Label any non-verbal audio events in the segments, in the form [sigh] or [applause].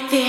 right there.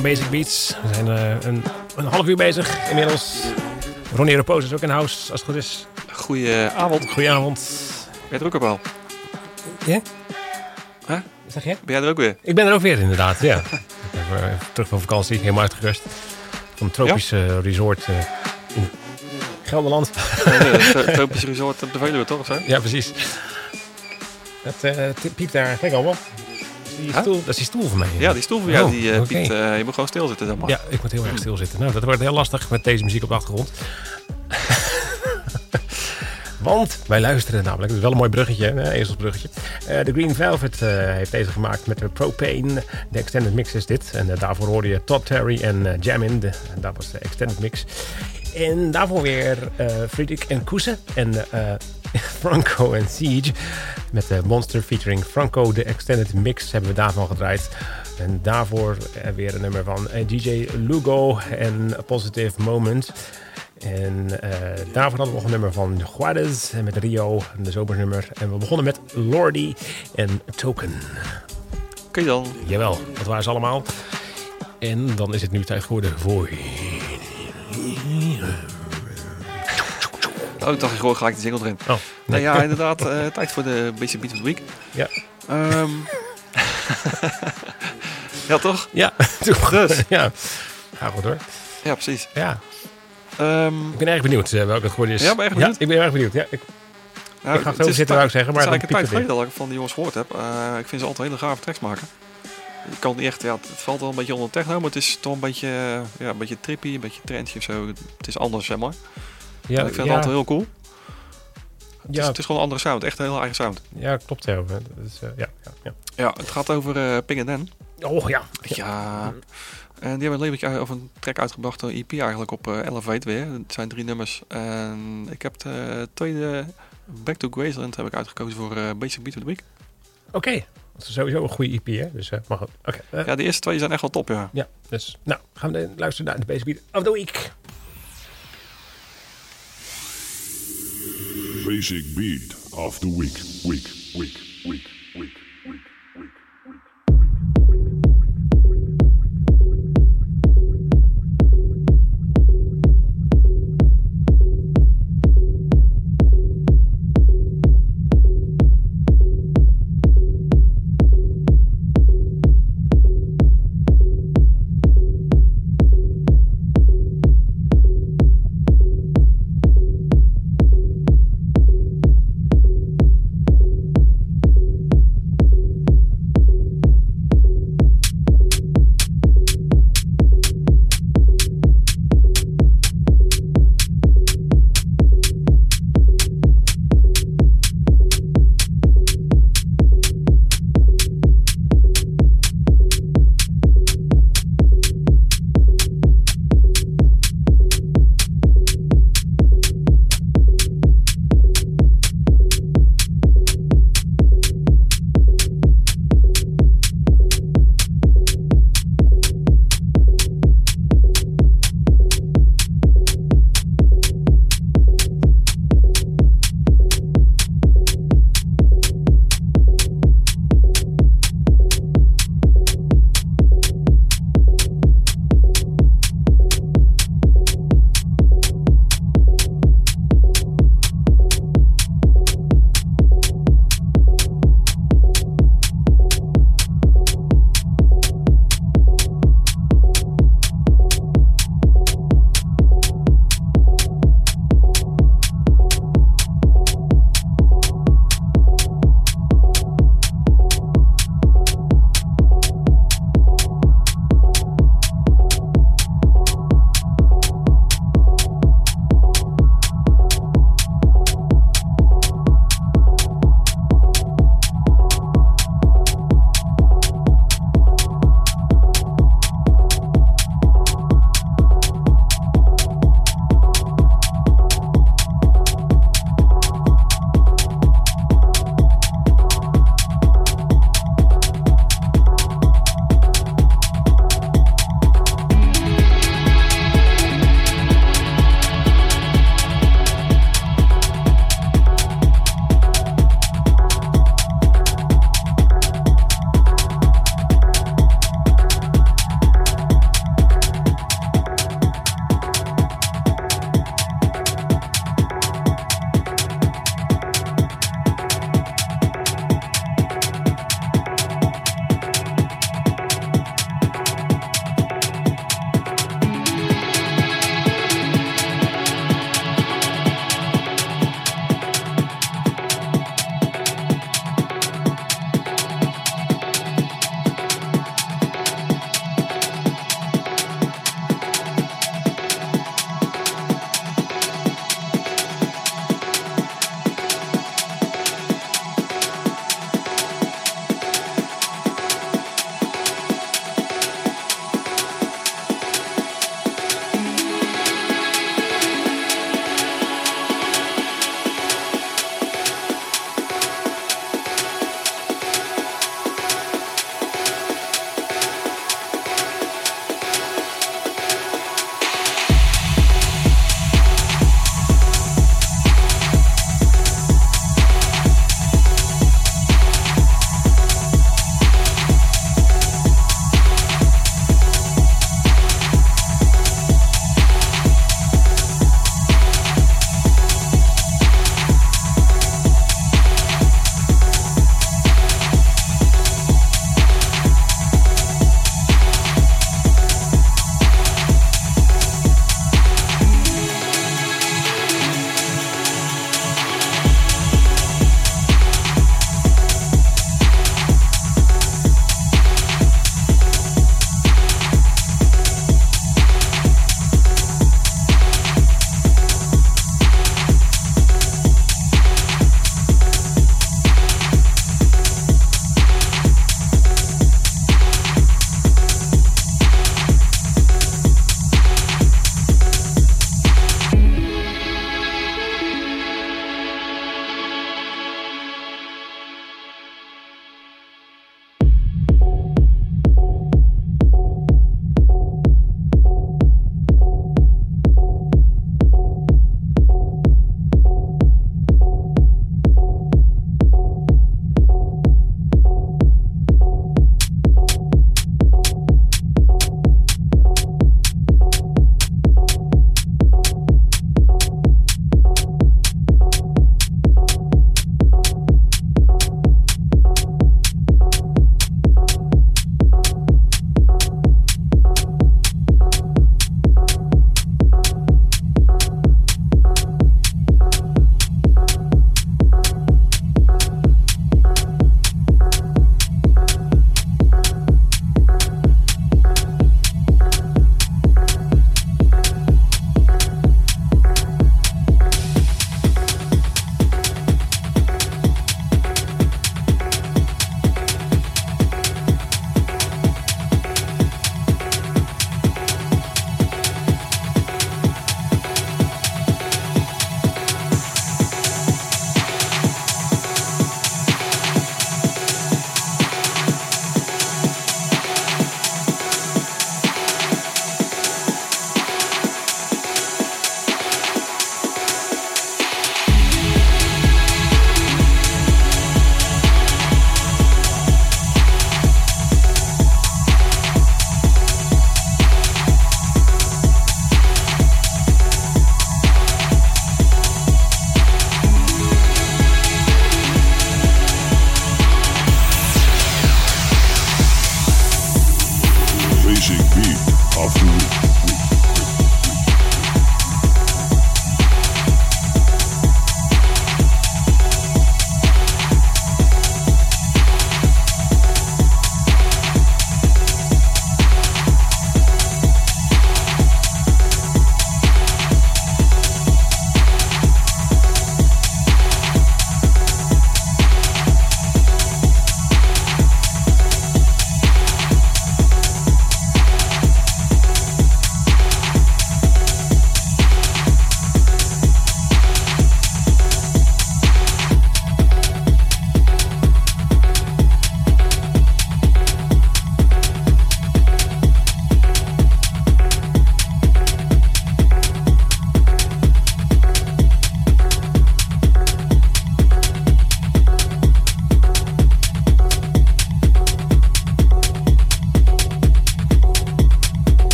Van Basic Beats. We zijn uh, een, een, half uur bezig inmiddels. Ronnie Repose is ook in house, als het goed is. Goedenavond. Goedenavond. Ben je er ook op al? Ja? Huh? Zeg je? Ben jij er ook weer? Ik ben er ook weer, inderdaad, ja. [laughs] Even terug van vakantie, helemaal uitgerust. Van een tropisch ja? resort uh, in Gelderland. Een [laughs] tropisch resort op de Veluwe, toch? Of zo? Ja, precies. Dat uh, piept daar gek allemaal. Die stoel, dat is die stoel van mij. Ja, die stoel van jou, oh, die uh, piept, uh, je moet gewoon stilzitten dan maar. Ja, ik moet heel erg stilzitten. Nou, dat wordt heel lastig met deze muziek op de achtergrond. [laughs] Want wij luisteren namelijk, het is wel een mooi bruggetje, een ezelsbruggetje. Uh, de Green Velvet uh, heeft deze gemaakt met de Propane. De extended mix is dit. En uh, daarvoor hoorde je Todd Terry en Jamin. Dat was de extended mix. En daarvoor weer Friedrich en Koese en [laughs] Franco en Siege. Met de Monster featuring Franco. De extended mix hebben we daarvan gedraaid. En daarvoor weer een nummer van DJ Lugo en Positive Moment. En uh, daarvoor hadden we nog een nummer van Juarez met Rio, de zomersnummer. En we begonnen met Lordy en Token. Oké dan. Jawel, dat waren ze allemaal. En dan is het nu tijd geworden voor... Oh, ik dacht je gewoon gelijk de jingle erin. Oh, nee. Nou ja, inderdaad, uh, tijd voor de Basic Beat of the Week. Ja. Um... [laughs] ja, toch? Ja, [laughs] toch. Dus. [laughs] ja. Ga goed hoor. Ja, precies. Ja. Um, ik ben erg benieuwd uh, welke het geworden is. Ja, ben je erg benieuwd? Ja, ik ben erg benieuwd. Ja, ik, ik ga het zo zitten, wou ik zeggen. Maar het is eigenlijk een tijd geleden dat ik van die jongens gehoord heb. Uh, ik vind ze altijd hele gave tracks maken. Ik kan niet echt, ja, het valt wel een beetje onder techno, maar het is toch een beetje, ja, een beetje trippy, een beetje trendy of zo. Het is anders, zeg maar. Ja, ik vind ja. het altijd heel cool. Het, ja. is, het is gewoon een andere sound, echt een heel eigen sound. Ja, klopt. Ja, uh, ja, ja, ja. ja, het gaat over uh, Ping Dan. Oh ja. Ja. En die hebben een of een track uitgebracht, een EP eigenlijk op uh, Elevate weer. Het zijn drie nummers. En ik heb de tweede Back to Graceland heb ik uitgekozen voor Basic Beat of the Week. Oké, okay. Dat is sowieso een goede EP hè. Dus uh, mag het. Oké. Okay. ja, de eerste twee zijn echt wel top, ja. Ja, dus nou gaan we luisteren naar de Basic Beat of the Week. Basic Beat of the Week, week, week, week, week.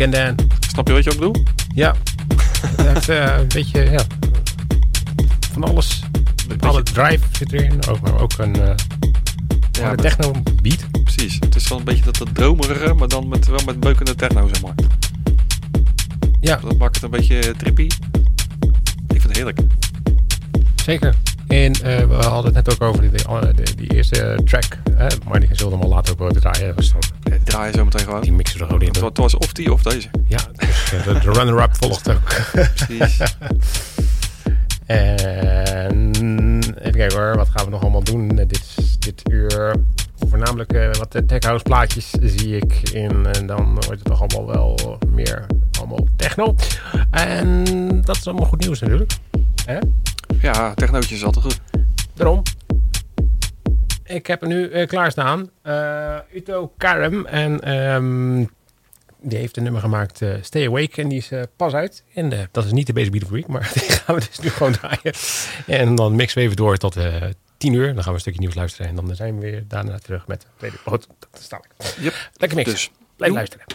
And Dan. Snap je wat je ook bedoel? Ja. [laughs] Eh, een beetje, ja, van alles. Alle drive zit erin, ook, maar ook een, eh ja, met- techno beat. precies. Het is wel een beetje dat, dat dromerige, maar dan met, wel met beukende techno, zeg maar. Ja, Dat maakt het een beetje trippy. Ik vind het heerlijk. zeker. En eh, we hadden het net ook over die, die, eerste track. Hè, maar die zullen we later ook wel draaien. Dat was dan, Ja, die draai je zo meteen gewoon. die mixen er gewoon in. Het wa- het was of die of deze. Ja, dus de, de runner-up [laughs] volgt ook. Precies. [laughs] En even kijken hoor, wat gaan we nog allemaal doen eh, dit, dit uur? Voornamelijk eh, wat tech house plaatjes zie ik in. En dan wordt het toch allemaal wel meer allemaal techno. En dat is allemaal goed nieuws natuurlijk. Hè? ja, technootjes is altijd goed. Daarom. Ik heb er nu eh, klaarstaan. eh Uto Karim. En ehm, die heeft een nummer gemaakt, eh, Stay Awake. En die is pas uit. En dat is niet de Basic Beat of Week. Maar [laughs] die gaan we dus nu gewoon draaien. En dan mixen we even door tot 10 uur. Dan gaan we een stukje nieuws luisteren. En dan zijn we weer daarna terug met... de tweede- Oh, dat sta ik. Yep. Lekker mixen. Dus, Blijf doe. luisteren.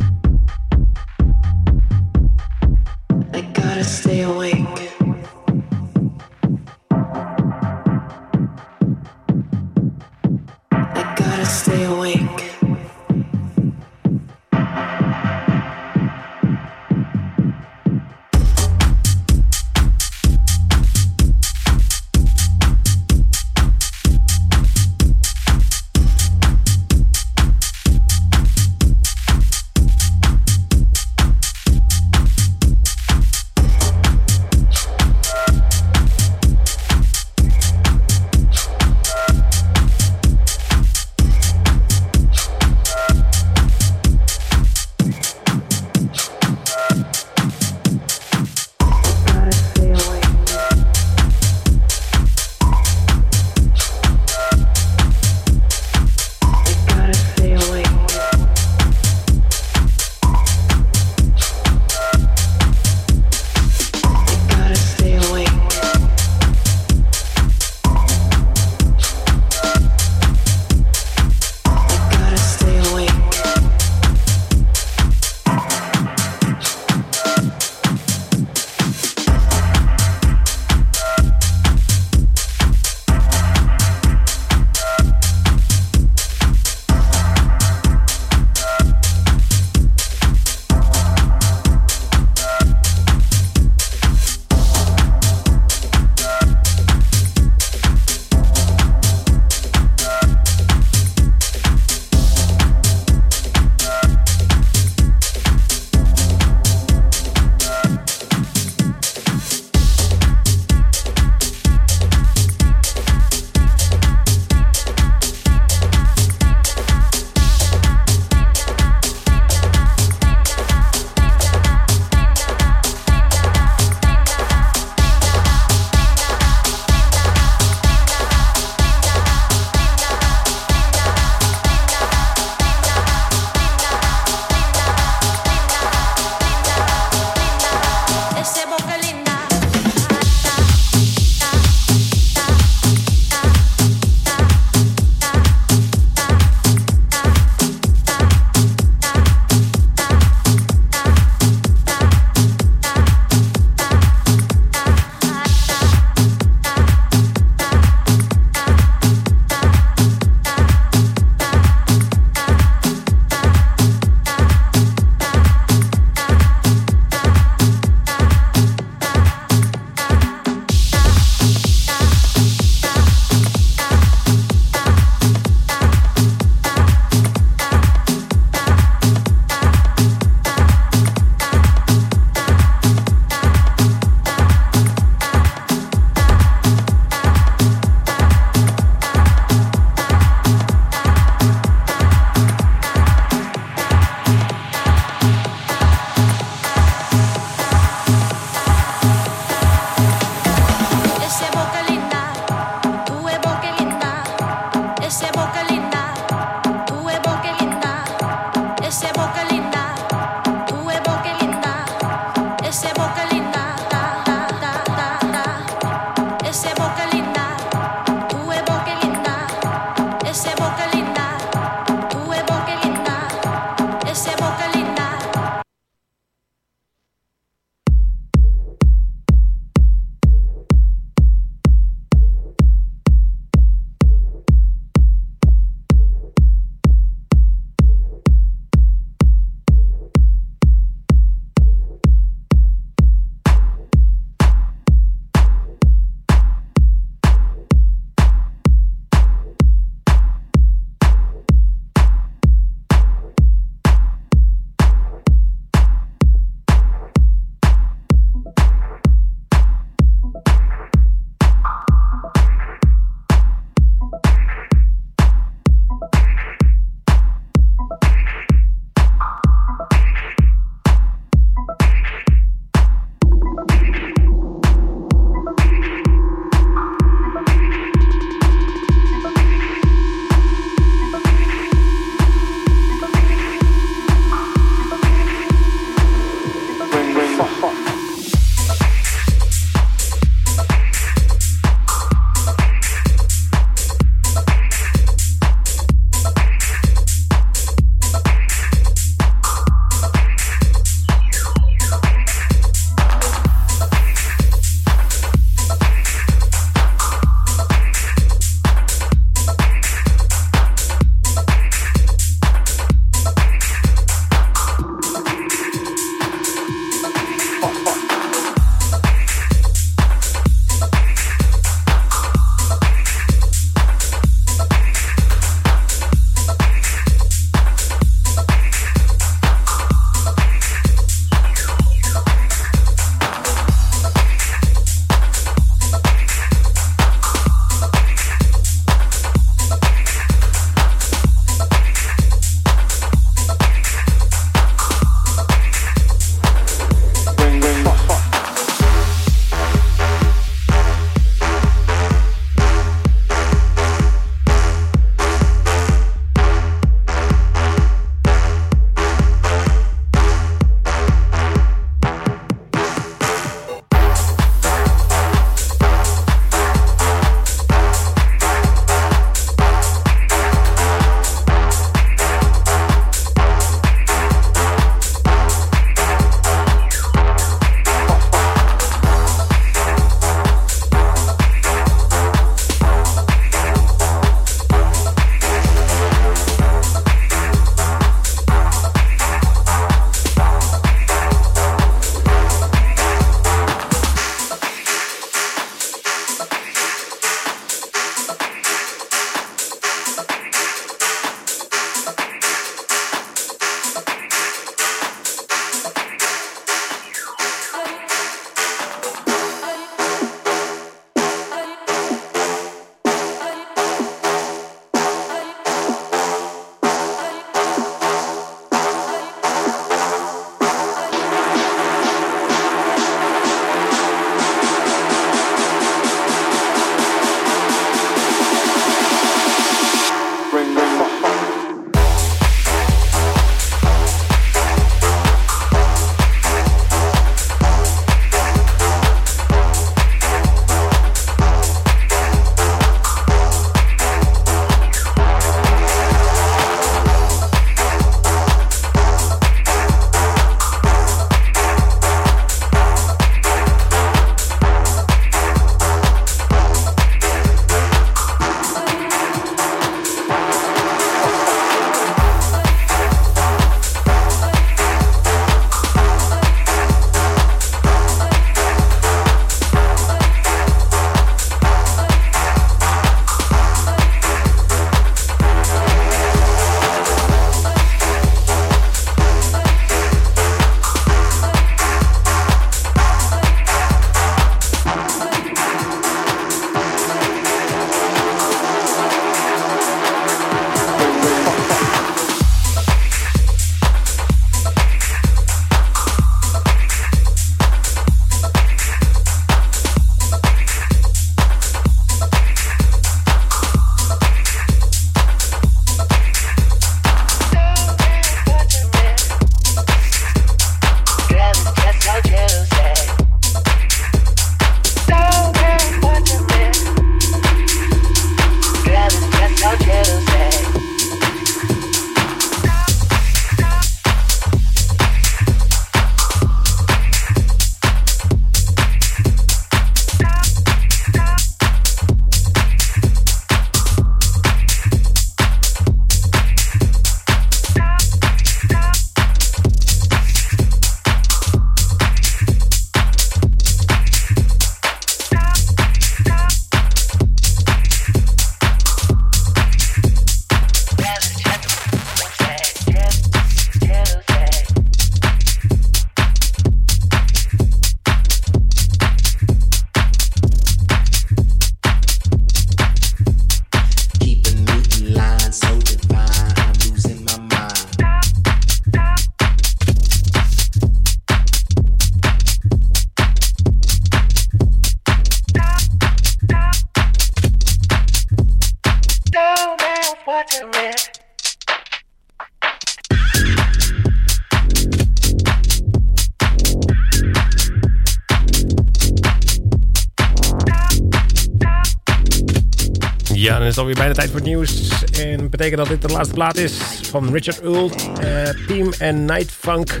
Is alweer bijna tijd voor het nieuws. En dat betekent dat dit de laatste plaat is van Richard Earl, eh, Team en Night Funk.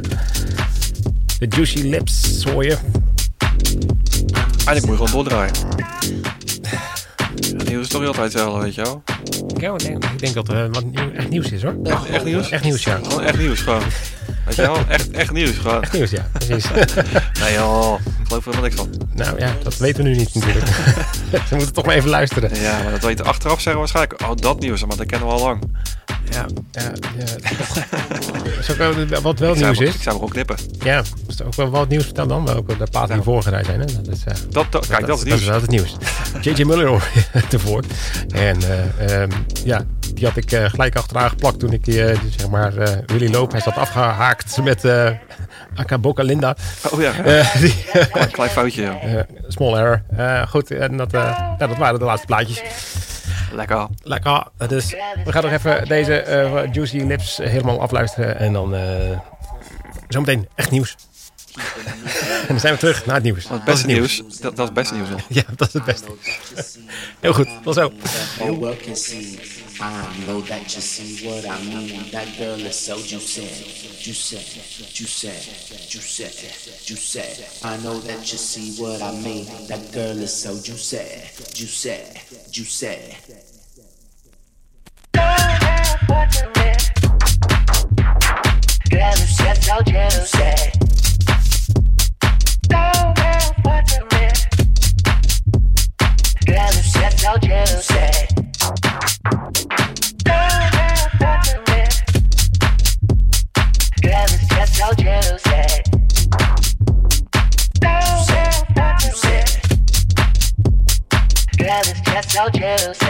De Juicy Lips hoor je. Eigenlijk moet je gewoon doordraaien. Het nieuws is toch altijd hetzelfde, weet je wel? Ik denk, ik denk dat er wat nieuw- echt nieuws is hoor. Echt, echt nieuws? Echt nieuws, ja. Gewoon echt nieuws, gewoon. Weet je wel? Echt, echt nieuws, gewoon. Echt nieuws, ja. Precies. [laughs] Nee joh, ik geloof er helemaal niks van. nou ja, dat weten we nu niet natuurlijk. [laughs] Ze moeten toch maar even luisteren. Ja, maar dat weten achteraf zeggen we waarschijnlijk. Oh, dat nieuws, maar dat kennen we al lang. Ja, ja, ja. Dat is ook wat wel Ik nieuws is. ik zou hem ook knippen. Ja, is er ook wel wat nieuws verteld dan? Welke de platen die voorgereid zijn. Hè? Dat is, eh, Dat, dat, kijk, dat is Dat nieuws. is wel het nieuws. [laughs] J.J. Muller tevoor. En eh, ehm, ja, die had ik eh, gelijk achteraan geplakt toen ik eh, zeg maar eh, Willy Lopez had afgehaakt met eh Akaboka Linda. Oh ja. Eh, die, Klein, klein foutje. ja. small error. Eh, goed, en dat, eh, ja, dat waren de laatste plaatjes. Lekker. Lekker. Dus we gaan nog even deze eh, Juicy Lips helemaal afluisteren. En dan eh, zometeen echt nieuws. en [laughs] dan zijn we terug naar het nieuws. Het Dat is beste nieuws, dat, dat is het beste nieuws nog. Ja, dat is het beste. Heel goed, tot zo. I know that you see what I mean. That girl is so juicy, juicy, juicy, juicy, juicy. I know that you see what I mean. That girl is so juicy, juicy, juicy. Girl, it's just so juicy. Don't have what to miss. Girl, it's just so juicy. Just so juicy.